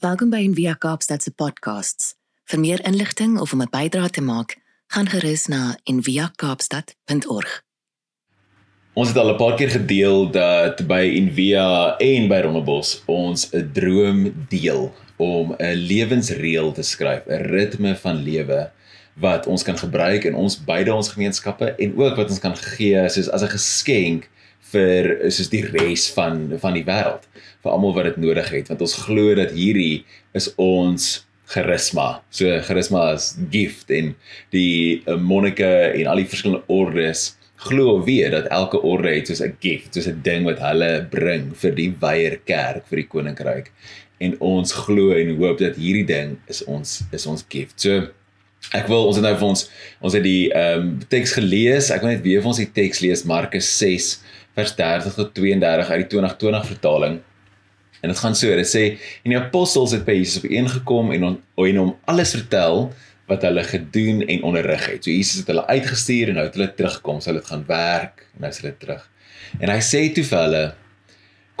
Welkom by Envia Kaapstad se podcasts. Vir meer inligting of om 'n bydrae te maak, gaan gerus na enviakaapstad.org. Ons het al 'n paar keer gedeel dat by Envia en by Rondebos ons 'n droom deel om 'n lewensreël te skryf, 'n ritme van lewe wat ons kan gebruik in ons beide ons gemeenskappe en ook wat ons kan gee soos as 'n geskenk vir soos die res van van die wêreld vir almal wat dit nodig het want ons glo dat hierdie is ons charisma. So charisma is gift en die uh, monnike en al die verskillende ordes glo of weet dat elke orde het soos 'n gift, soos 'n ding wat hulle bring vir die weier kerk vir die koninkryk. En ons glo en hoop dat hierdie ding is ons is ons gift. So ek wil ons het nou vir ons ons het die ehm um, teks gelees. Ek wil net weer vir ons die teks lees Markus 6 vers 30 tot 32 uit die 2020 vertaling. En dit gaan so, dit sê en die apostels het by Jesus opeengekom en en hom alles vertel wat hulle gedoen en onderrig het. So Jesus het hulle uitgestuur en nou het hulle terugkom, so hulle het gaan werk en nou is hulle terug. En hy sê toe vir hulle: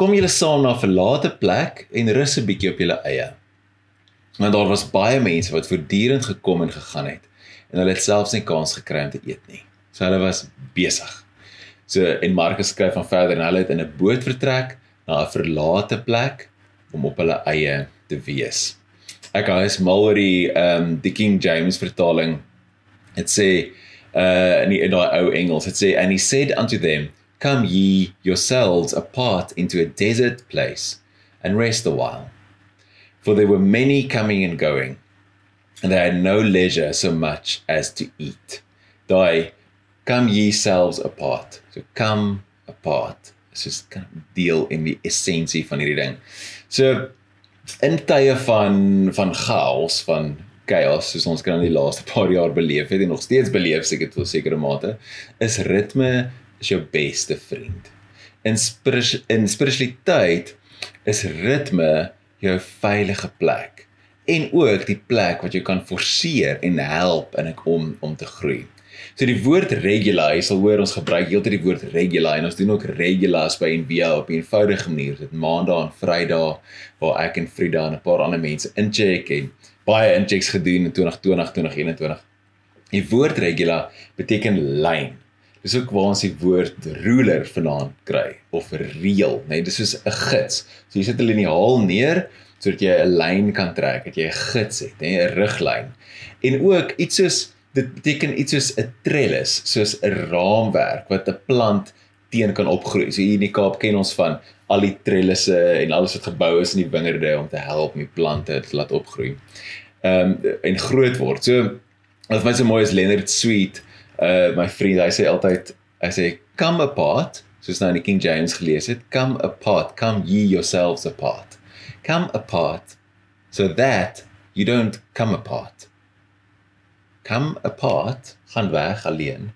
"Kom julle saam na 'n verlate plek en rus 'n bietjie op julle eie." Want daar was baie mense wat voortdurend gekom en gegaan het en hulle het selfs nie kans gekry om te eet nie. So hulle was besig. So en Markus skryf van verder en hulle het in 'n boot vertrek na 'n verlate plek om op hulle eie te wees. Ek gaan is mal oor die ehm um, die King James vertaling. Dit sê uh in die in daai ou Engels, dit sê and he said unto them, come ye yourselves apart into a desert place and rest a while. For there were many coming and going, and they had no leisure so much as to eat. Daai come ye selves apart. So come apart soos kan deel in die essensie van hierdie ding. So in tye van van chaos, van chaos soos ons kan in die laaste paar jaar beleef het en nog steeds beleef seker tot 'n sekere mate, is ritme is jou beste vriend. In spirit, in spiritualiteit is ritme jou veilige plek en ook die plek wat jy kan forceer en help in ek om om te groei. So die woord regular, jy sal hoor ons gebruik heeltyd die woord regular en ons doen ook regulars by NBA op 'n eenvoudige manier. Dit maandag en Vrydag waar ek en Frida en 'n paar ander mense incheck en baie inchecks gedoen in 2020 2021. Die woord regular beteken lyn. Dis ook waar ons die woord ruler vanaand kry of reël, né? Nee, dis soos 'n gids. So jy sit 'n liniaal neer sodat jy 'n lyn kan trek, dat jy 'n gids het, né, 'n riglyn. En ook iets soos dit beteken iets soos 'n trellis, soos 'n raamwerk wat 'n plant teen kan opgroei. So hier in die Kaap ken ons van al die trellisse en alles wat gebou is in die wingerde om te help om die plante te laat opgroei. Ehm um, en groot word. So wat my so mooi is Leonard Sweet, uh my vriend, hy sê altyd hy sê come apart, soos nou in die King James gelees het, come apart, come ye yourselves apart. Come apart so that you don't come apart come apart, gaan weg alleen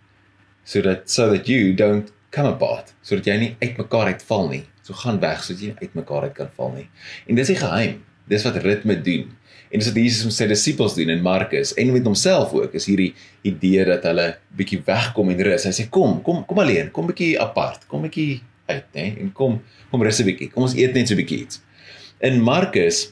sodat so that you don't come apart, sodat jy nie uitmekaar uitval nie. So gaan weg sodat jy uitmekaar uit kan val nie. En dis die geheim. Dis wat ritme doen. En dis wat Jesus met sy disippels doen in Markus en met homself ook. Is hierdie idee dat hulle bietjie wegkom en rus. Hy sê kom, kom, kom alleen, kom bietjie apart, kom bietjie uit, nê? En kom, kom rus 'n bietjie. Kom ons eet net so 'n bietjie iets. In Markus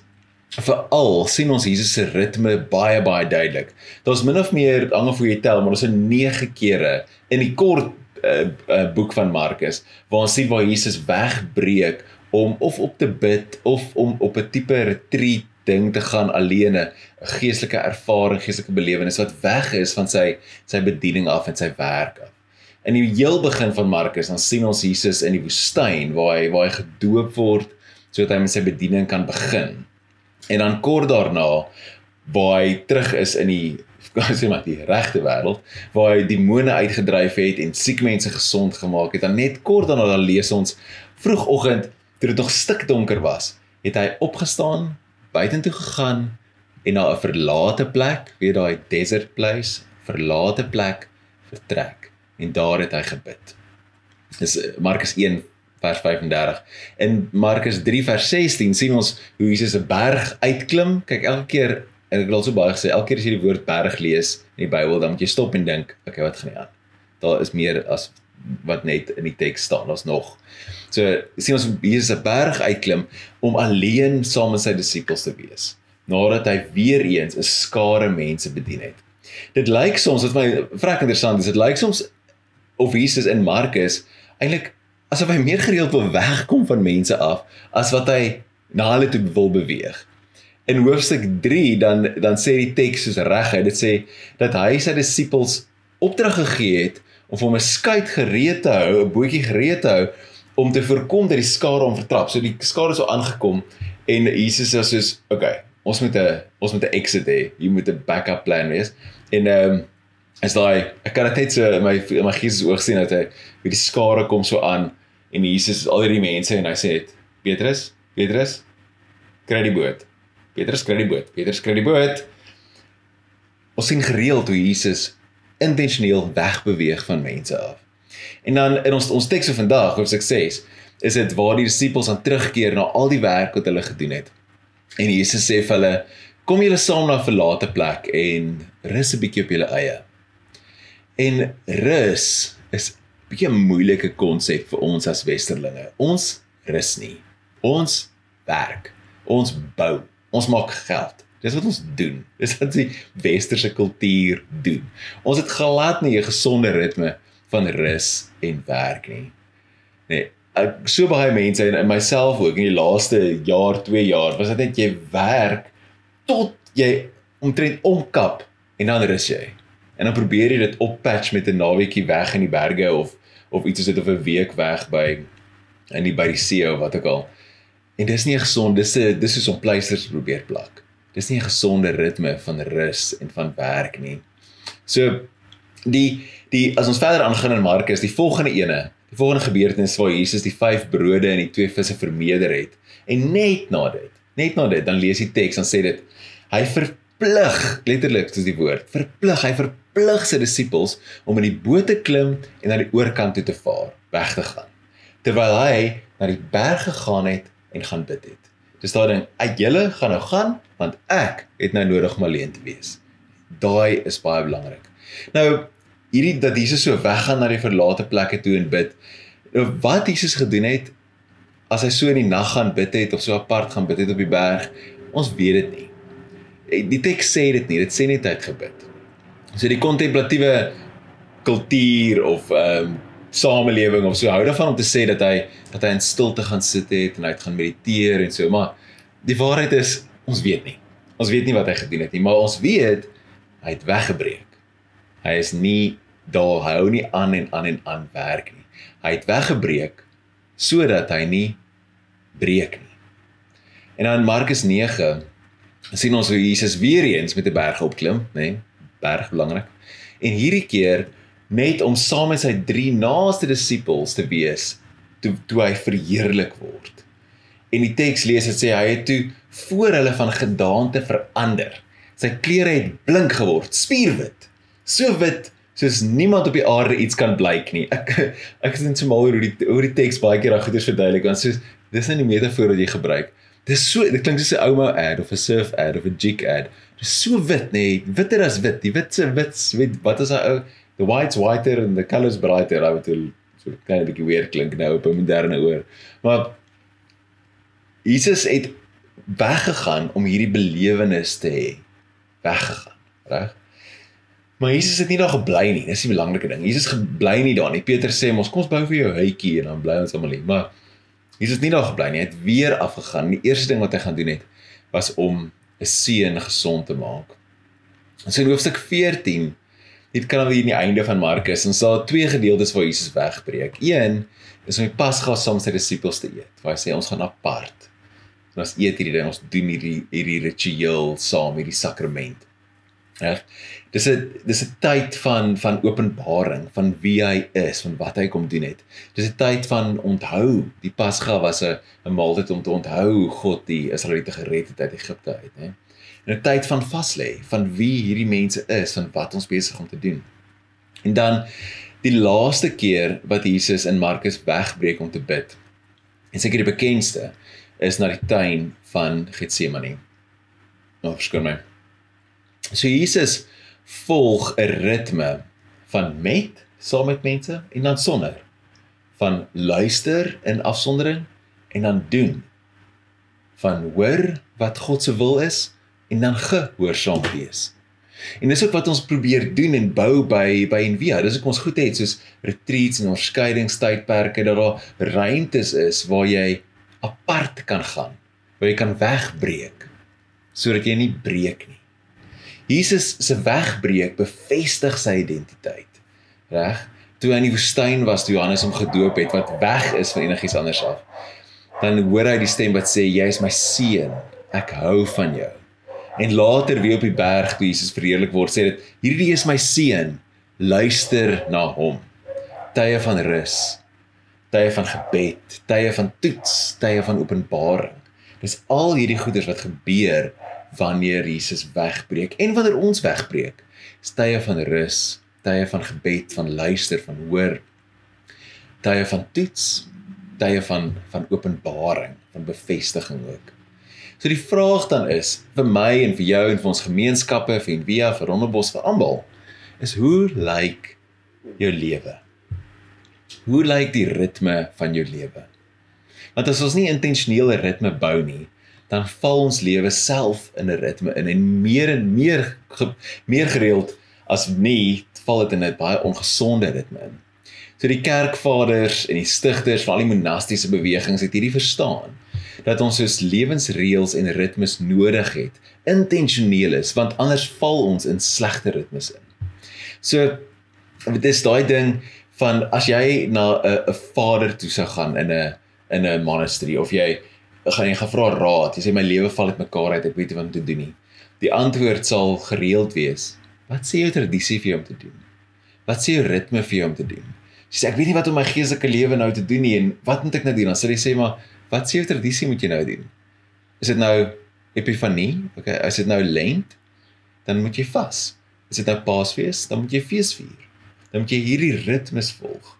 veral sien ons Jesus se ritme baie baie duidelik. Daar's min of meer hang of jy tel, maar ons is 9 kere in die kort uh, uh, boek van Markus waar ons sien waar Jesus wegbreek om of op te bid of om op 'n tipe retreat ding te gaan alleen 'n geestelike ervaring, geestelike belewenis wat weg is van sy sy bediening af en sy werk af. In die heel begin van Markus dan sien ons Jesus in die woestyn waar hy waar hy gedoop word sodat hy met sy bediening kan begin. En dan kort daarna waar hy terug is in die sê maar die regte wêreld waar hy demone uitgedryf het en siek mense gesond gemaak het. Dan net kort daarna dan lees ons vroegoggend toe dit nog stikdonker was, het hy opgestaan, buitentoe gegaan en na 'n verlate plek, weet daai desert place, verlate plek vertrek en daar het hy gebid. Dis Markus 1 vers 35. In Markus 3 vers 16 sien ons hoe Jesus 'n berg uitklim. Kyk elke keer en ek het al so baie gesê, elke keer as jy die woord berg lees in die Bybel, dan moet jy stop en dink, okay, wat gaan nie aan? Daar is meer as wat net in die teks staan. Daar's nog. So sien ons Jesus 'n berg uitklim om alleen saam met sy disippels te wees nadat hy weer eens 'n skare mense bedien het. Dit lyk soms wat my vrek interessant is, dit lyk soms of Jesus in Markus eintlik asof hy meer gereeld wil wegkom van mense af as wat hy na hulle toe wil beweeg. In hoofstuk 3 dan dan sê die teks soos reguit, dit sê dat hy sy disippels opdrag gegee het om vir hom 'n skuit gereed te hou, 'n bootjie gereed te hou om te voorkom dat die skare hom vertrap. So die skare sou aangekom en Jesus sê soos, "Oké, okay, ons moet 'n ons moet 'n exit hê. Jy moet 'n backup plan wees." En ehm um, is daai ek kan dit net so in my in my gees oog sien dat hy wie die skare kom so aan en Jesus al hierdie mense en hy sê dit Petrus, Petrus kry die boot. Petrus kry die boot. Petrus kry die boot. Ons sien gereeld hoe Jesus intentioneel wegbeweeg van mense af. En dan in ons ons teks van vandag, hoofstuk 6, is dit waar die disippels aan terugkeer na al die werk wat hulle gedoen het. En Jesus sê vir hulle: "Kom julle saam na 'n verlate plek en rus 'n bietjie op julle eie." En rus is bietjie 'n moeilike konsep vir ons as westerlinge. Ons rus nie. Ons werk. Ons bou. Ons maak geld. Dis wat ons doen. Dis wat die westerse kultuur doen. Ons het glad nie 'n gesonde ritme van rus en werk nie. Nee, ek so baie mense en myself ook in die laaste jaar, 2 jaar, was dit net jy werk tot jy omtrent omkap en dan rus jy. En dan probeer jy dit oppatch met 'n naweekie weg in die berge of of iets soos dit of 'n week weg by in die by die see of wat ook al. En dis nie gesond, dis 'n dis is om pleisters probeer plak. Dis nie 'n gesonde ritme van rus en van werk nie. So die die as ons verder aangaan in Markus, die volgende ene, die volgende gebeurtenis waar Jesus die 5 brode en die 2 visse vermeerder het. En net na dit, net na dit, dan lees die teks dan sê dit hy verplig letterlik soos die woord, verplig, hy verplig sy disippels om in die boot te klim en na die oorkant toe te vaar, weg te gaan. Terwyl hy na die berg gegaan het en gaan bid het. Dis daar dan, "Ag julle gaan nou gaan want ek het nou nodig om alleen te wees." Daai is baie belangrik. Nou hierdie dat Jesus so weggaan na die verlate plekke toe en bid. Nou wat Jesus gedoen het as hy so in die nag gaan bid het of so apart gaan bid het op die berg, ons weet dit nie. Die teks sê dit nie, dit sê net hy het gebid. So die kontemplatiewe kultuur of ehm um, samelewing of so hou daarvan om te sê dat hy dat hy in stilte gaan sit het en hy het gaan mediteer en so, maar die waarheid is ons weet nie. Ons weet nie wat hy gedoen het nie, maar ons weet hy het weggebreek. Hy is nie daar hou nie aan en aan en aan werk nie. Hy het weggebreek sodat hy nie breek nie. En dan Markus 9 sien ons hoe Jesus weer eens met 'n berg opklim, nê? Nee, berg belangrik. En hierdie keer net om saam met sy drie naaste disippels te wees toe toe hy verheerlik word. En die teks lees dit sê hy het toe voor hulle van gedaante verander. Sy klere het blink geword, spierwit. So wit soos niemand op die aarde iets kan blyk nie. Ek ek is net so mal oor die oor die teks baie keer daai goeders verduidelik want soos dis net die metafoor wat jy gebruik. Dis so dit klink soos 'n ouma ad of 'n surf ad of 'n jig ad. Dis so wit nê, nee, witter as wit. Die wit se wit, wit wat is daai ou the white's whiter and the color's brighter. I would tell so 'n bietjie weer klink nou op 'n moderne oor. Maar Jesus het weggegaan om hierdie belewenis te hê. Weggegaan, reg? Maar Jesus het nie daar gebly nie. Dis die belangrike ding. Jesus gebly nie daar nie. Petrus sê ons kom ons bou vir jou huitjie en dan bly ons almal hier. Maar Jesus het nie daar gebly nie. Hy het weer afgegaan. Die eerste ding wat hy gaan doen het was om 'n seun gesond te maak. En so in hoofstuk 14 Dit kan alweer in die einde van Markus en sal twee gedeeltes waar Jesus wegbreek. Een is om die Pasga saam met sy disippels te eet. Waar hy sê ons gaan apart. Ons eet hierdie ding, ons doen hierdie hierdie ritueel saam, hierdie sakrament. Reg? Dis 'n dis 'n tyd van van openbaring van wie hy is, van wat hy kom doen het. Dis 'n tyd van onthou. Die Pasga was 'n 'n maaltyd om te onthou hoe God die Israeliete gered het uit Egipte uit, hè in 'n tyd van vas lê van wie hierdie mense is en wat ons besig om te doen. En dan die laaste keer wat Jesus in Markus wegbreek om te bid. En seker die bekendste is na die tuin van Getsemane. Nou verskoon my. So Jesus volg 'n ritme van met saam met mense en dan sonder. Van luister in afsondering en dan doen. Van hoor wat God se wil is en dan gehoorsaam wees. En dis ook wat ons probeer doen en bou by by Envia. Dis ook ons goed het soos retreats en onderskeidingstydperke dat daar ruimtes is waar jy apart kan gaan, waar jy kan wegbreek sodat jy nie breek nie. Jesus se wegbreek bevestig sy identiteit. Reg? Toe hy in die woestyn was, toe Johannes hom gedoop het wat weg is van enigiets anders af. Dan hoor hy die stem wat sê jy is my seun, ek hou van jou. En later weer op die berg toe Jesus verheerlik word, sê dit hierdie is my seun, luister na hom. Tye van rus, tye van gebed, tye van toets, tye van openbaring. Dis al hierdie goeders wat gebeur wanneer Jesus wegbreek en wanneer ons wegbreek. Tye van rus, tye van gebed, van luister, van hoor. Tye van toets, tye van van openbaring, van bevestiging ook. So die vraag dan is vir my en vir jou en vir ons gemeenskappe, vir Envia, vir Rondebos, vir almal, is hoe lyk jou lewe? Hoe lyk die ritme van jou lewe? Want as ons nie intentionele ritme bou nie, dan val ons lewe self in 'n ritme in en meer en meer meer gereeld as nie val dit in 'n baie ongesonde ritme in. So die kerkvaders en die stigters van al die monastiese bewegings het hierdie verstaan dat ons soos lewensreëls en ritmes nodig het, intentioneel is, want anders val ons in slegte ritmes in. So dit is daai ding van as jy na 'n vader toe sou gaan in 'n in 'n monastery of jy gaan jy gevra raad, jy sê my lewe val uitmekaar uit, ek weet nie wat om te doen nie. Die antwoord sal gereeld wees: Wat sê jou tradisie vir jou om te doen? Wat sê jou ritme vir jou om te doen? Jy sê ek weet nie wat om my geestelike lewe nou te doen nie en wat moet ek nou doen? Dan sê jy sê maar wat sê jou tradisie moet jy nou doen? Is dit nou epifanie? Okay, as dit nou lent, dan moet jy vas. Is dit nou Paasfees, dan moet jy fees vier. Dan moet jy hierdie ritmes volg.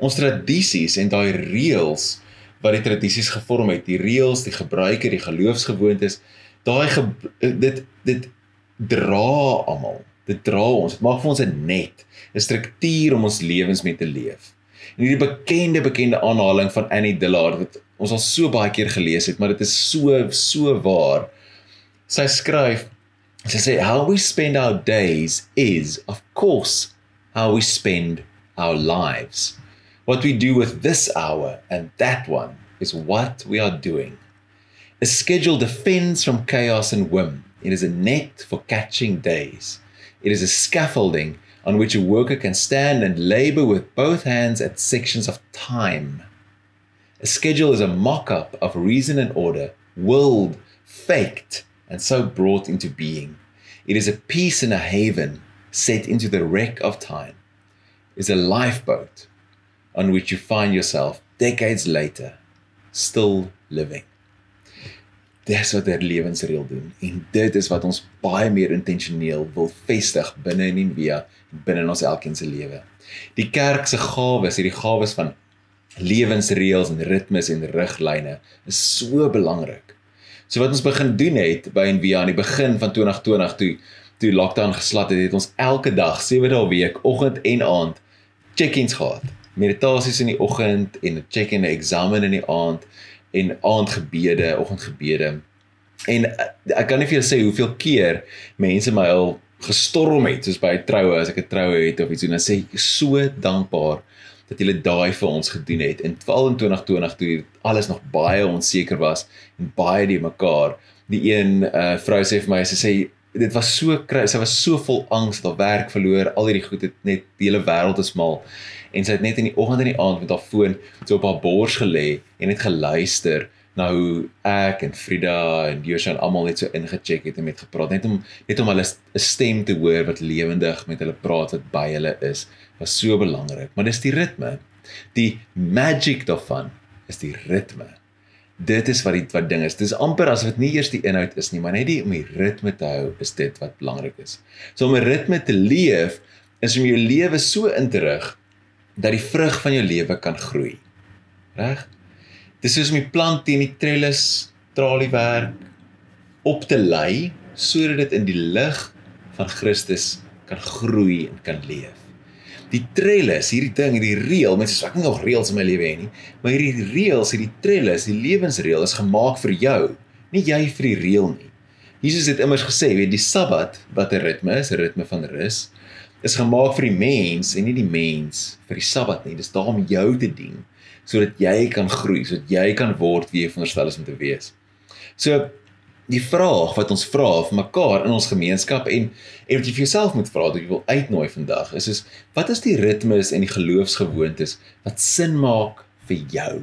Ons tradisies en daai reëls wat die tradisies gevorm het, die reëls, die gebruike, die geloofsgewoontes, daai ge dit dit dra almal. Dit dra ons. Dit maak vir ons 'n net, 'n struktuur om ons lewens mee te leef. En hierdie bekende bekende aanhaling van Annie Dillard wat ons al so baie keer gelees het, maar dit is so so waar. Sy skryf sy sê how we spend our days is of course how we spend our lives. What we do with this hour and that one is what we are doing. A schedule defends from chaos and whim. It is a net for catching days. It is a scaffolding on which a worker can stand and labor with both hands at sections of time. A schedule is a mock up of reason and order, willed, faked, and so brought into being. It is a peace in a haven set into the wreck of time. It is a lifeboat on which you find yourself decades later, still living. Dis wat 'n lewensreël doen en dit is wat ons baie meer intentioneel wil vestig binne in Envia binne in ons elkeen se lewe. Die kerk se gawes, hierdie gawes van lewensreëls en ritmes en riglyne is so belangrik. So wat ons begin doen het by Envia aan die begin van 2020 toe toe lockdown geslat het, het ons elke dag 7 dae week, oggend en aand check-ins gehad meditasies in die oggend en 'n check-in eksamen in die aand en aandgebede, oggendgebede. En eh, ek kan nie vir jou sê hoeveel keer mense my al gestorm het soos by 'n troue as ek 'n troue het of iets en dan sê ek so dankbaar dat julle daai vir ons gedoen het in 2020 toe alles nog baie onseker was en baie die mekaar. Die een uh, vrou sê vir my sy sê dit was so sy was so vol angs dat haar werk verloor, al hierdie goed het net die hele wêreld is mal. En sy het net in die oggend en die aand met haar foon so op haar bors gelê en net geluister na hoe ek en Frida en Joshan almal net so ingecheck het en met gepraat. Net om net om hulle 'n stem te hoor wat lewendig met hulle praat wat by hulle is was so belangrik. Maar dis die ritme. Die magic daarvan is die ritme dit is wat die wat ding is dis amper asof dit nie eers die inhoud is nie maar net die om die ritme te hou is dit wat belangrik is so om 'n ritme te leef is om jou lewe so in te rig dat die vrug van jou lewe kan groei. Reg? Dis soos om die plant teen die trellis traliewerk op te lei sodat dit in die lig van Christus kan groei en kan leef. Die trellis, hierdie ding, hierdie reël, mense sê ek het nog reëls in my lewe hê nie, maar hierdie reëls, hierdie trellis, die lewensreël is gemaak vir jou, nie jy vir die reël nie. Jesus het immers gesê, weet die Sabbat wat 'n ritme is, 'n ritme van rus, is gemaak vir die mens en nie die mens vir die Sabbat nie. Dis daar om jou te dien sodat jy kan groei, sodat jy kan word wie jy veronderstel is om te wees. So die vraag wat ons vra vir mekaar in ons gemeenskap en en wat jy vir jouself moet vra jy wil uitnooi vandag is is wat is die ritmes en die geloofsgewoontes wat sin maak vir jou?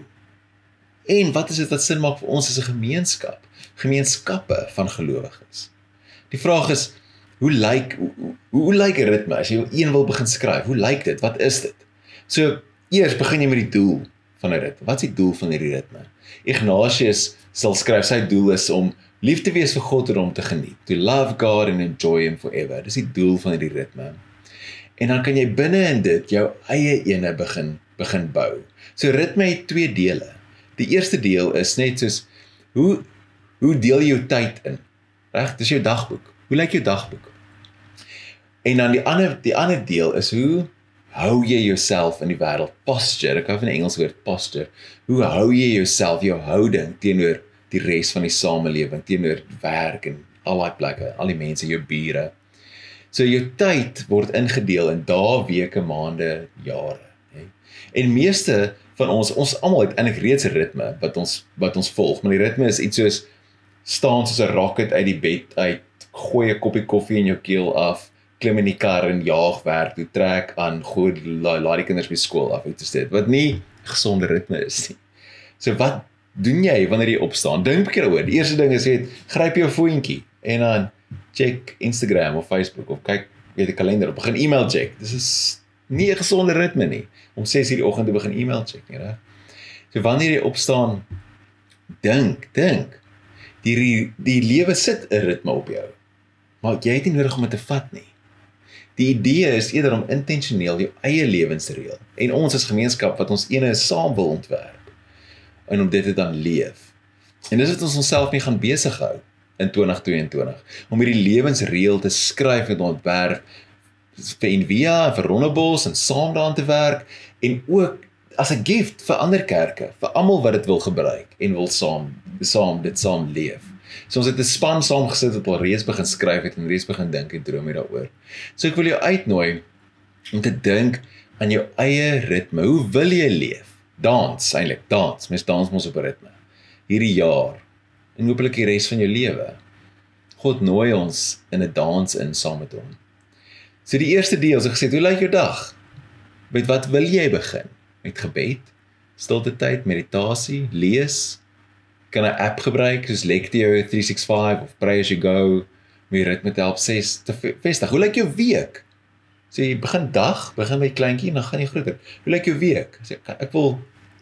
En wat is dit wat sin maak vir ons as 'n gemeenskap? Gemeenskappe van gelowiges. Die vraag is hoe lyk hoe, hoe, hoe lyk 'n ritme as jy een wil begin skryf? Hoe lyk dit? Wat is dit? So eers begin jy met die doel van 'n ritme. Wat is die doel van hierdie ritme? Ignatius sal skryf sy doel is om lief te wees vir God en hom te geniet. To love God and enjoy him forever. Dis die doel van hierdie ritme. En dan kan jy binne in dit jou eie ene begin begin bou. So ritme het twee dele. Die eerste deel is net soos hoe hoe deel jy jou tyd in? Reg, dis jou dagboek. Hoe lyk jou dagboek? En dan die ander die ander deel is hoe hou jy jouself in die wêreld? Posture. Ek hou van die Engelse woord posture. Hoe hou jy jouself, jou houding teenoor die res van die samelewing teenoor werk en al daai plekke, al die mense, jou bure. So jou tyd word ingedeel in dae, weke, maande, jare, hè. En meeste van ons, ons almal het eintlik reeds 'n ritme wat ons wat ons volg, maar die ritme is iets soos staan soos 'n rocket uit die bed uit, gooi 'n koppie koffie in jou keel af, klim in die kar en jaag werk toe, trek aan, gooi laai la die kinders by skool af, dit is dit. Wat nie gesonde ritme is nie. So wat doen jy wanneer jy opstaan? Dink 'n bietjie daaroor. Die eerste ding is jy gryp jou foontjie en dan check Instagram of Facebook of kyk weet 'n kalender of begin e-mail check. Dis is nie 'n gesonde ritme nie om 6:00 die oggend te begin e-mail check nie, reg? So wanneer jy opstaan, dink, dink. Die die lewe sit 'n ritme op jou. Maar jy het nie nodig om dit te vat nie. Die idee is eerder om intentioneel jou eie lewensreël en ons as gemeenskap wat ons ene saam wil ontwerp en om dit te dan leef. En dis wat ons onsself mee gaan besig hou in 2022 om hierdie lewensreël te skryf en ontwerp vir Envia en vir Ronnebos en saam daaraan te werk en ook as 'n gift vir ander kerke, vir almal wat dit wil gebruik en wil saam saam dit saam leef. So ons het 'n span saamgesit wat al reeds begin skryf het en reeds begin dink en droom daaroor. So ek wil jou uitnooi om te dink aan jou eie ritme. Hoe wil jy leef? Dans eintlik dans. Mens dans mos op ritme. Hierdie jaar. En hopelik die res van jou lewe. God nooi ons in 'n dans in saam met hom. So die eerste deel so gesê hoe lyk jou dag? Met wat wil jy begin? Met gebed stilte tyd meditasie lees? Kan 'n app gebruik soos Lectio 365 of Pray as you go? Om jou ritme te help. Ses te vestig. Hoe lyk jou week So jy begin dag, begin met kleintjie en dan gaan jy groter. Hoe lyk jou week? Sê ek, ek wil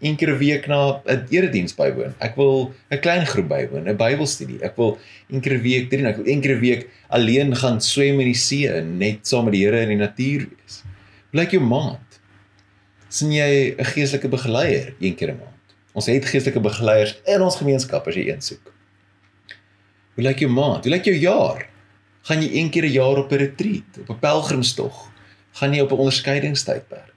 een keer 'n week na 'n erediens bywoon. Ek wil 'n klein groep bywoon, 'n Bybelstudie. Ek wil een keer 'n week drie, ek wil een keer 'n week alleen gaan swem in die see en net saam met die Here in die natuur wees. Hoe lyk jou maand? Sien jy 'n geestelike begeleier een keer 'n maand? Ons het geestelike begeleiers in ons gemeenskap as jy een soek. Hoe lyk jou maand? Hoe lyk jou jaar? Gaan jy een keer 'n jaar op 'n retreat, op 'n pelgrimstog? Gaan jy op 'n onderskeidingstydperk.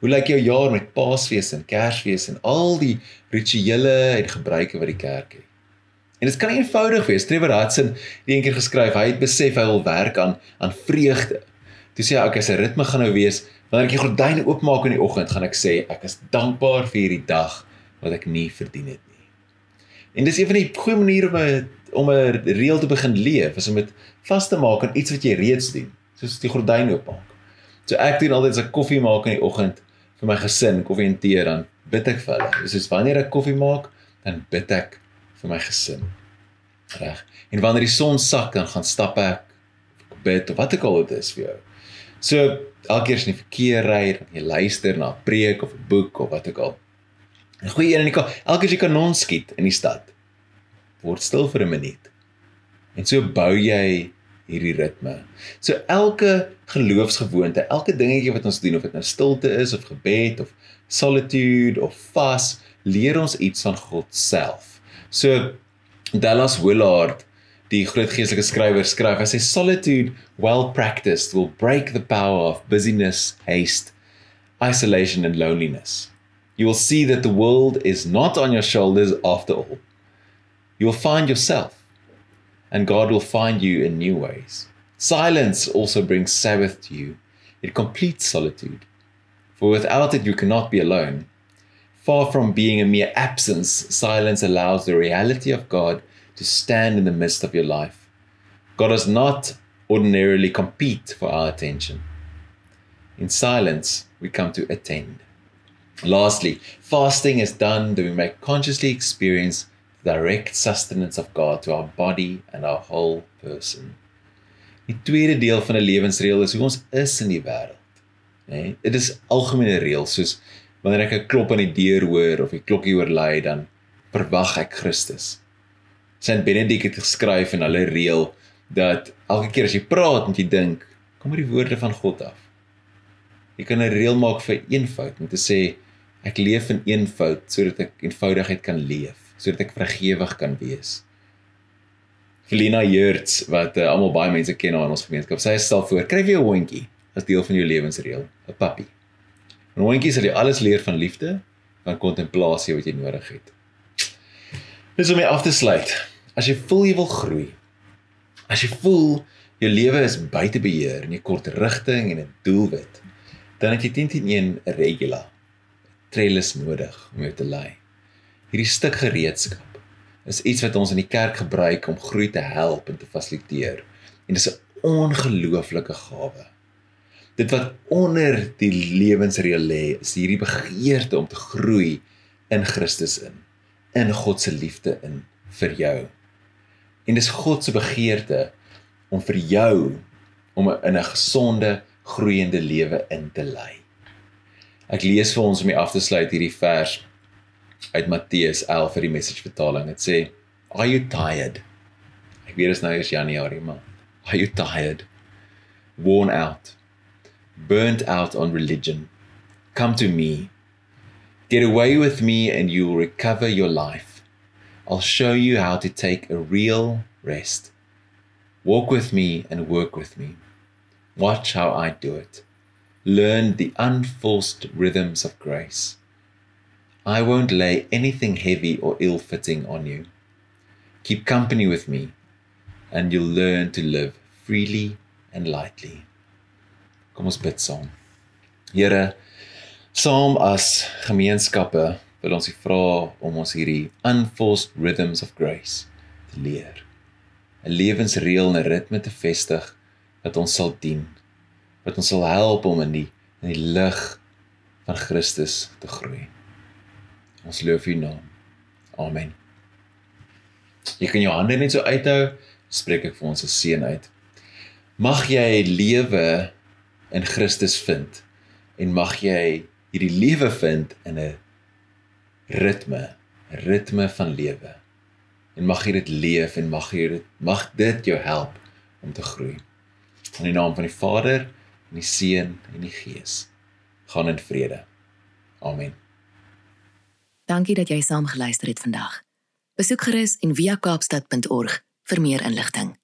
Hoe lyk jou jaar met Paasfees en Kersfees en al die rituele en gebruike wat die kerk het? En dit kan eenvoudig wees. Trevor Hudson het eendag geskryf, hy het besef hy wil werk aan aan vreugde. Toe sê hy, "Oké, sy ritme gaan nou wees wanneer ek die gordyne oopmaak in die oggend, gaan ek sê ek is dankbaar vir hierdie dag wat ek nie verdien het nie." En dis een van die goeie maniere om 'n om 'n reël te begin leef, is om dit vas te maak aan iets wat jy reeds doen, soos die gordyne oopmaak. So ek doen altyd as ek koffie maak in die oggend vir my gesin, koffie en tee dan bid ek vir hulle. Soos wanneer ek koffie maak, dan bid ek vir my gesin. Reg. En wanneer die son sak dan gaan stap ek bid of wat ek al dit is vir jou. So elke keer as jy in die verkeer ry, dan jy luister na 'n preek of 'n boek of wat ook al. 'n Goeie een in die elke keer as jy kanon skiet in die stad, word stil vir 'n minuut. En so bou jy hierdie ritme. So elke geloofsgewoonte, elke dingetjie wat ons doen of dit nou stilte is of gebed of solitude of vas, leer ons iets van God self. So Dallas Willard die groot geestelike skrywer skryf, hy sê solitude well practiced will break the power of busyness, haste, isolation and loneliness. You will see that the world is not on your shoulders after all. You will find yourself and God will find you in new ways. Silence also brings Sabbath to you. It completes solitude. For without it, you cannot be alone. Far from being a mere absence, silence allows the reality of God to stand in the midst of your life. God does not ordinarily compete for our attention. In silence, we come to attend. Lastly, fasting is done that we may consciously experience direct sustenance of God to our body and our whole person. Die tweede deel van 'n lewensreël is hoe ons is in die wêreld. Nee, dit is algemene reëls soos wanneer ek 'n klop aan die deur hoor of die klokkie oorlei dan verwag ek Christus. Saint Benedict het geskryf in hulle reël dat elke keer as jy praat, moet jy dink, kom uit die woorde van God af. Jy kan 'n reël maak vir eenvoud om te sê ek leef in eenvoud sodat ek eenvoudigheid kan leef, sodat ek vergewig kan wees. Felina Heerts wat uh, almal baie mense ken in ons gemeenskap, sy stel voor, kry jy 'n hondjie as deel van jou lewensreël, 'n puppy. 'n Hondjie sal jy alles leer van liefde, van kontemplasie wat jy nodig het. Dis om mee af te sluit. As jy voel jy wil groei, as jy voel jou lewe is buite beheer en jy kort rigting en 'n doelwit, dan het jy teen teen 'n regula trellis nodig om jou te lei. Hierdie stuk gereedskap is iets wat ons in die kerk gebruik om groei te help en te fasiliteer. En dis 'n ongelooflike gawe. Dit wat onder die lewensreël lê, is hierdie begeerte om te groei in Christus in, in God se liefde in vir jou. En dis God se begeerte om vir jou om in 'n gesonde groeiende lewe in te lei. Ek lees vir ons om hier af te sluit hierdie vers uit Matteus 11 vir die message vertaling. Dit sê, "Are you tired?" Ek weet dit is nou eers Januarie, maar are you tired? Worn out? Burnt out on religion? Come to me. Get away with me and you will recover your life. I'll show you how to take a real rest. Walk with me and work with me. Watch how I do it. Learn the unforced rhythms of grace. I won't lay anything heavy or ill fitting on you. Keep company with me, and you'll learn to live freely and lightly. Kom ons bid saam. Here, saam as gemeenskappe wil ons U vra om ons hierdie unforced rhythms of grace te leer. 'n Lewensreël en 'n ritme te vestig wat ons sal dien wat ons sal help om in die in die lig van Christus te groei. Ons loof U naam. Amen. Jy kan jou hande net so uithou, spreek ek vir ons se seën uit. Mag jy lewe in Christus vind en mag jy hierdie lewe vind in 'n ritme, ritme van lewe. En mag jy dit leef en mag jy dit mag dit jou help om te groei. In die naam van die Vader en die Seun en die Gees. Gaan in vrede. Amen. Dankie dat jy saam geluister het vandag. Besoek gerus en via kaapstad.org vir meer inligting.